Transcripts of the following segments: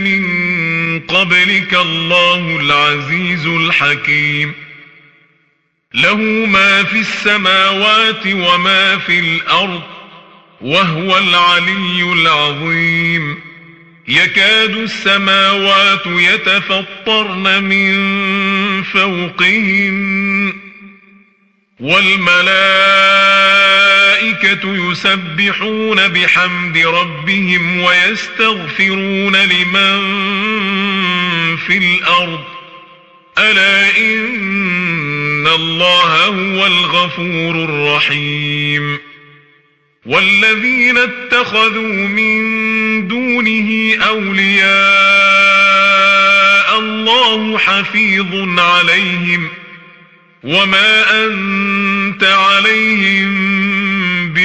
من قبلك الله العزيز الحكيم. له ما في السماوات وما في الأرض وهو العلي العظيم. يكاد السماوات يتفطرن من فوقهن والملائكة يسبحون بحمد ربهم ويستغفرون لمن في الأرض. ألا إن الله هو الغفور الرحيم. والذين اتخذوا من دونه أولياء الله حفيظ عليهم. وما أنت عليهم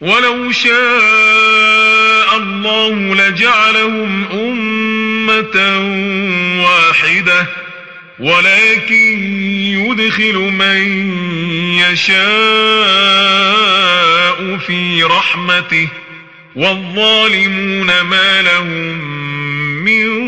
ولو شاء الله لجعلهم أمة واحدة ولكن يدخل من يشاء في رحمته والظالمون ما لهم من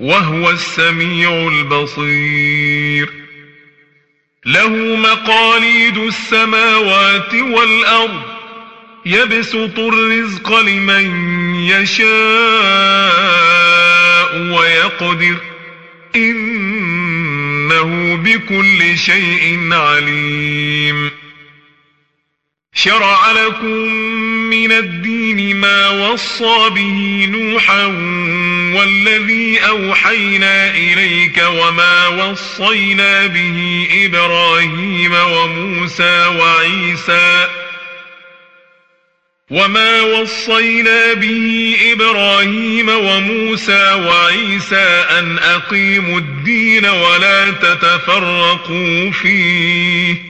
وهو السميع البصير. له مقاليد السماوات والأرض يبسط الرزق لمن يشاء ويقدر. إنه بكل شيء عليم. شرع لكم من الدين ما وصى به نوحا والذي أوحينا إليك وما وصينا به إبراهيم وموسى وعيسى وما وصينا به إبراهيم وموسى وعيسى أن أقيموا الدين ولا تتفرقوا فيه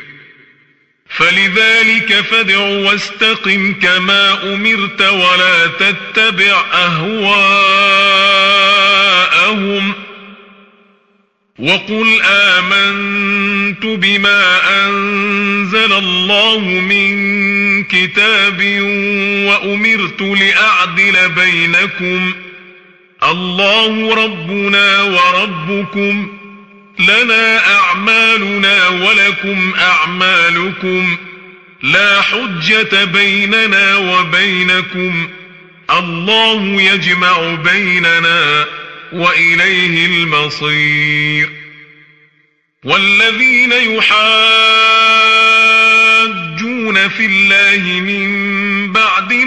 فلذلك فادع واستقم كما أمرت ولا تتبع أهواءهم. وقل آمنت بما أنزل الله من كتاب وأمرت لأعدل بينكم. الله ربنا وربكم. لنا أعمالنا ولكم أعمالكم لا حجة بيننا وبينكم الله يجمع بيننا وإليه المصير والذين يحاجون في الله من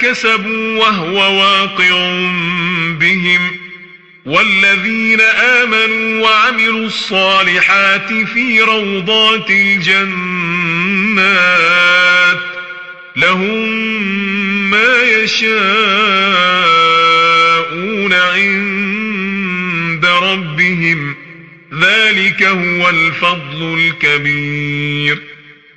كسبوا وهو واقع بهم والذين آمنوا وعملوا الصالحات في روضات الجنات لهم ما يشاءون عند ربهم ذلك هو الفضل الكبير.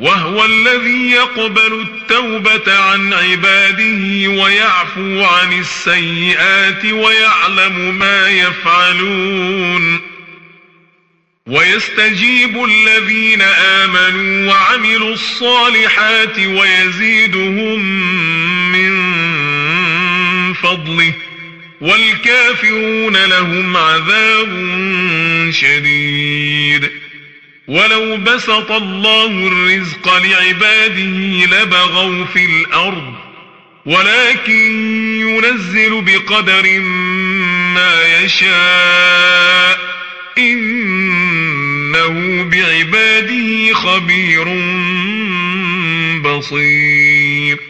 وهو الذي يقبل التوبة عن عباده ويعفو عن السيئات ويعلم ما يفعلون. ويستجيب الذين آمنوا وعملوا الصالحات ويزيدهم من فضله والكافرون لهم عذاب شديد. ولو بسط الله الرزق لعباده لبغوا في الأرض ولكن ينزل بقدر ما يشاء إنه بعباده خبير بصير.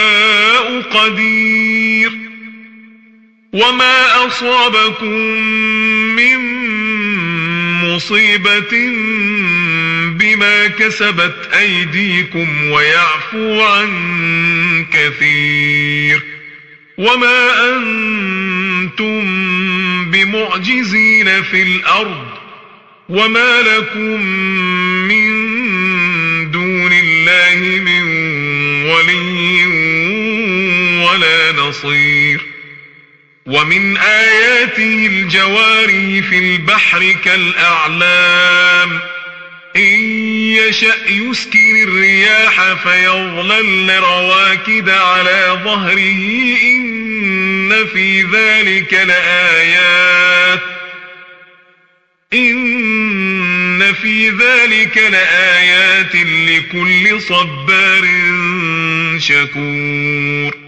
قدير وما أصابكم من مصيبة بما كسبت أيديكم ويعفو عن كثير وما أنتم بمعجزين في الأرض وما لكم من دون الله من نصير ومن آياته الجواري في البحر كالأعلام. إن يشأ يسكن الرياح فيظلل رواكد على ظهره. إن في ذلك لآيات. إن في ذلك لآيات لكل صبار شكور.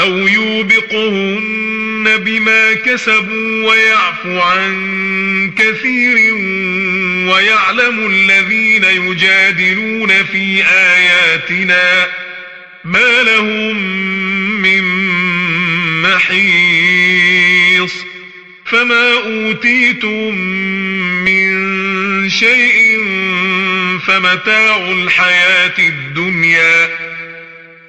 أو يوبقهن بما كسبوا ويعفو عن كثير ويعلم الذين يجادلون في آياتنا ما لهم من محيص فما أوتيتم من شيء فمتاع الحياة الدنيا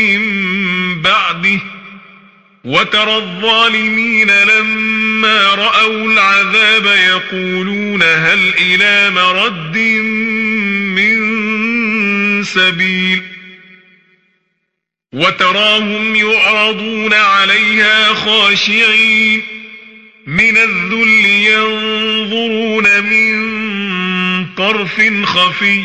من بعده وترى الظالمين لما رأوا العذاب يقولون هل إلى مرد من سبيل وتراهم يعرضون عليها خاشعين من الذل ينظرون من طرف خفي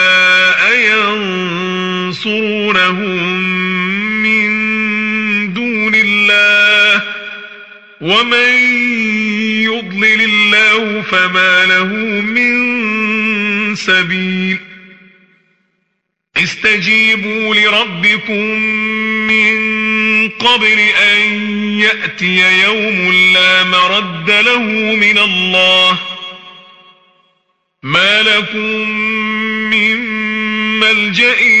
ينصرونهم من دون الله ومن يضلل الله فما له من سبيل استجيبوا لربكم من قبل أن يأتي يوم لا مرد له من الله ما لكم من ملجأ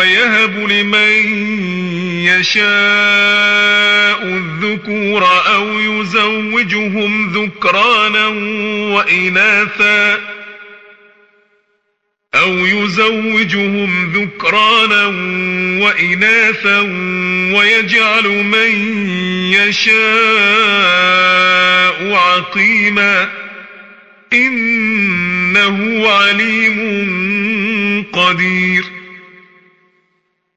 ويهب لمن يشاء الذكور أو يزوجهم ذكرانا وإناثا أو يزوجهم ذكرانا وإناثا ويجعل من يشاء عقيما إنه عليم قدير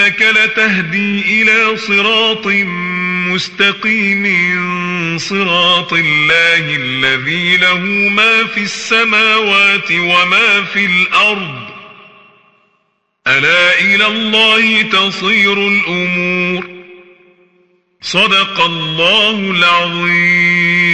وإنك لتهدي إلى صراط مستقيم صراط الله الذي له ما في السماوات وما في الأرض. ألا إلى الله تصير الأمور. صدق الله العظيم.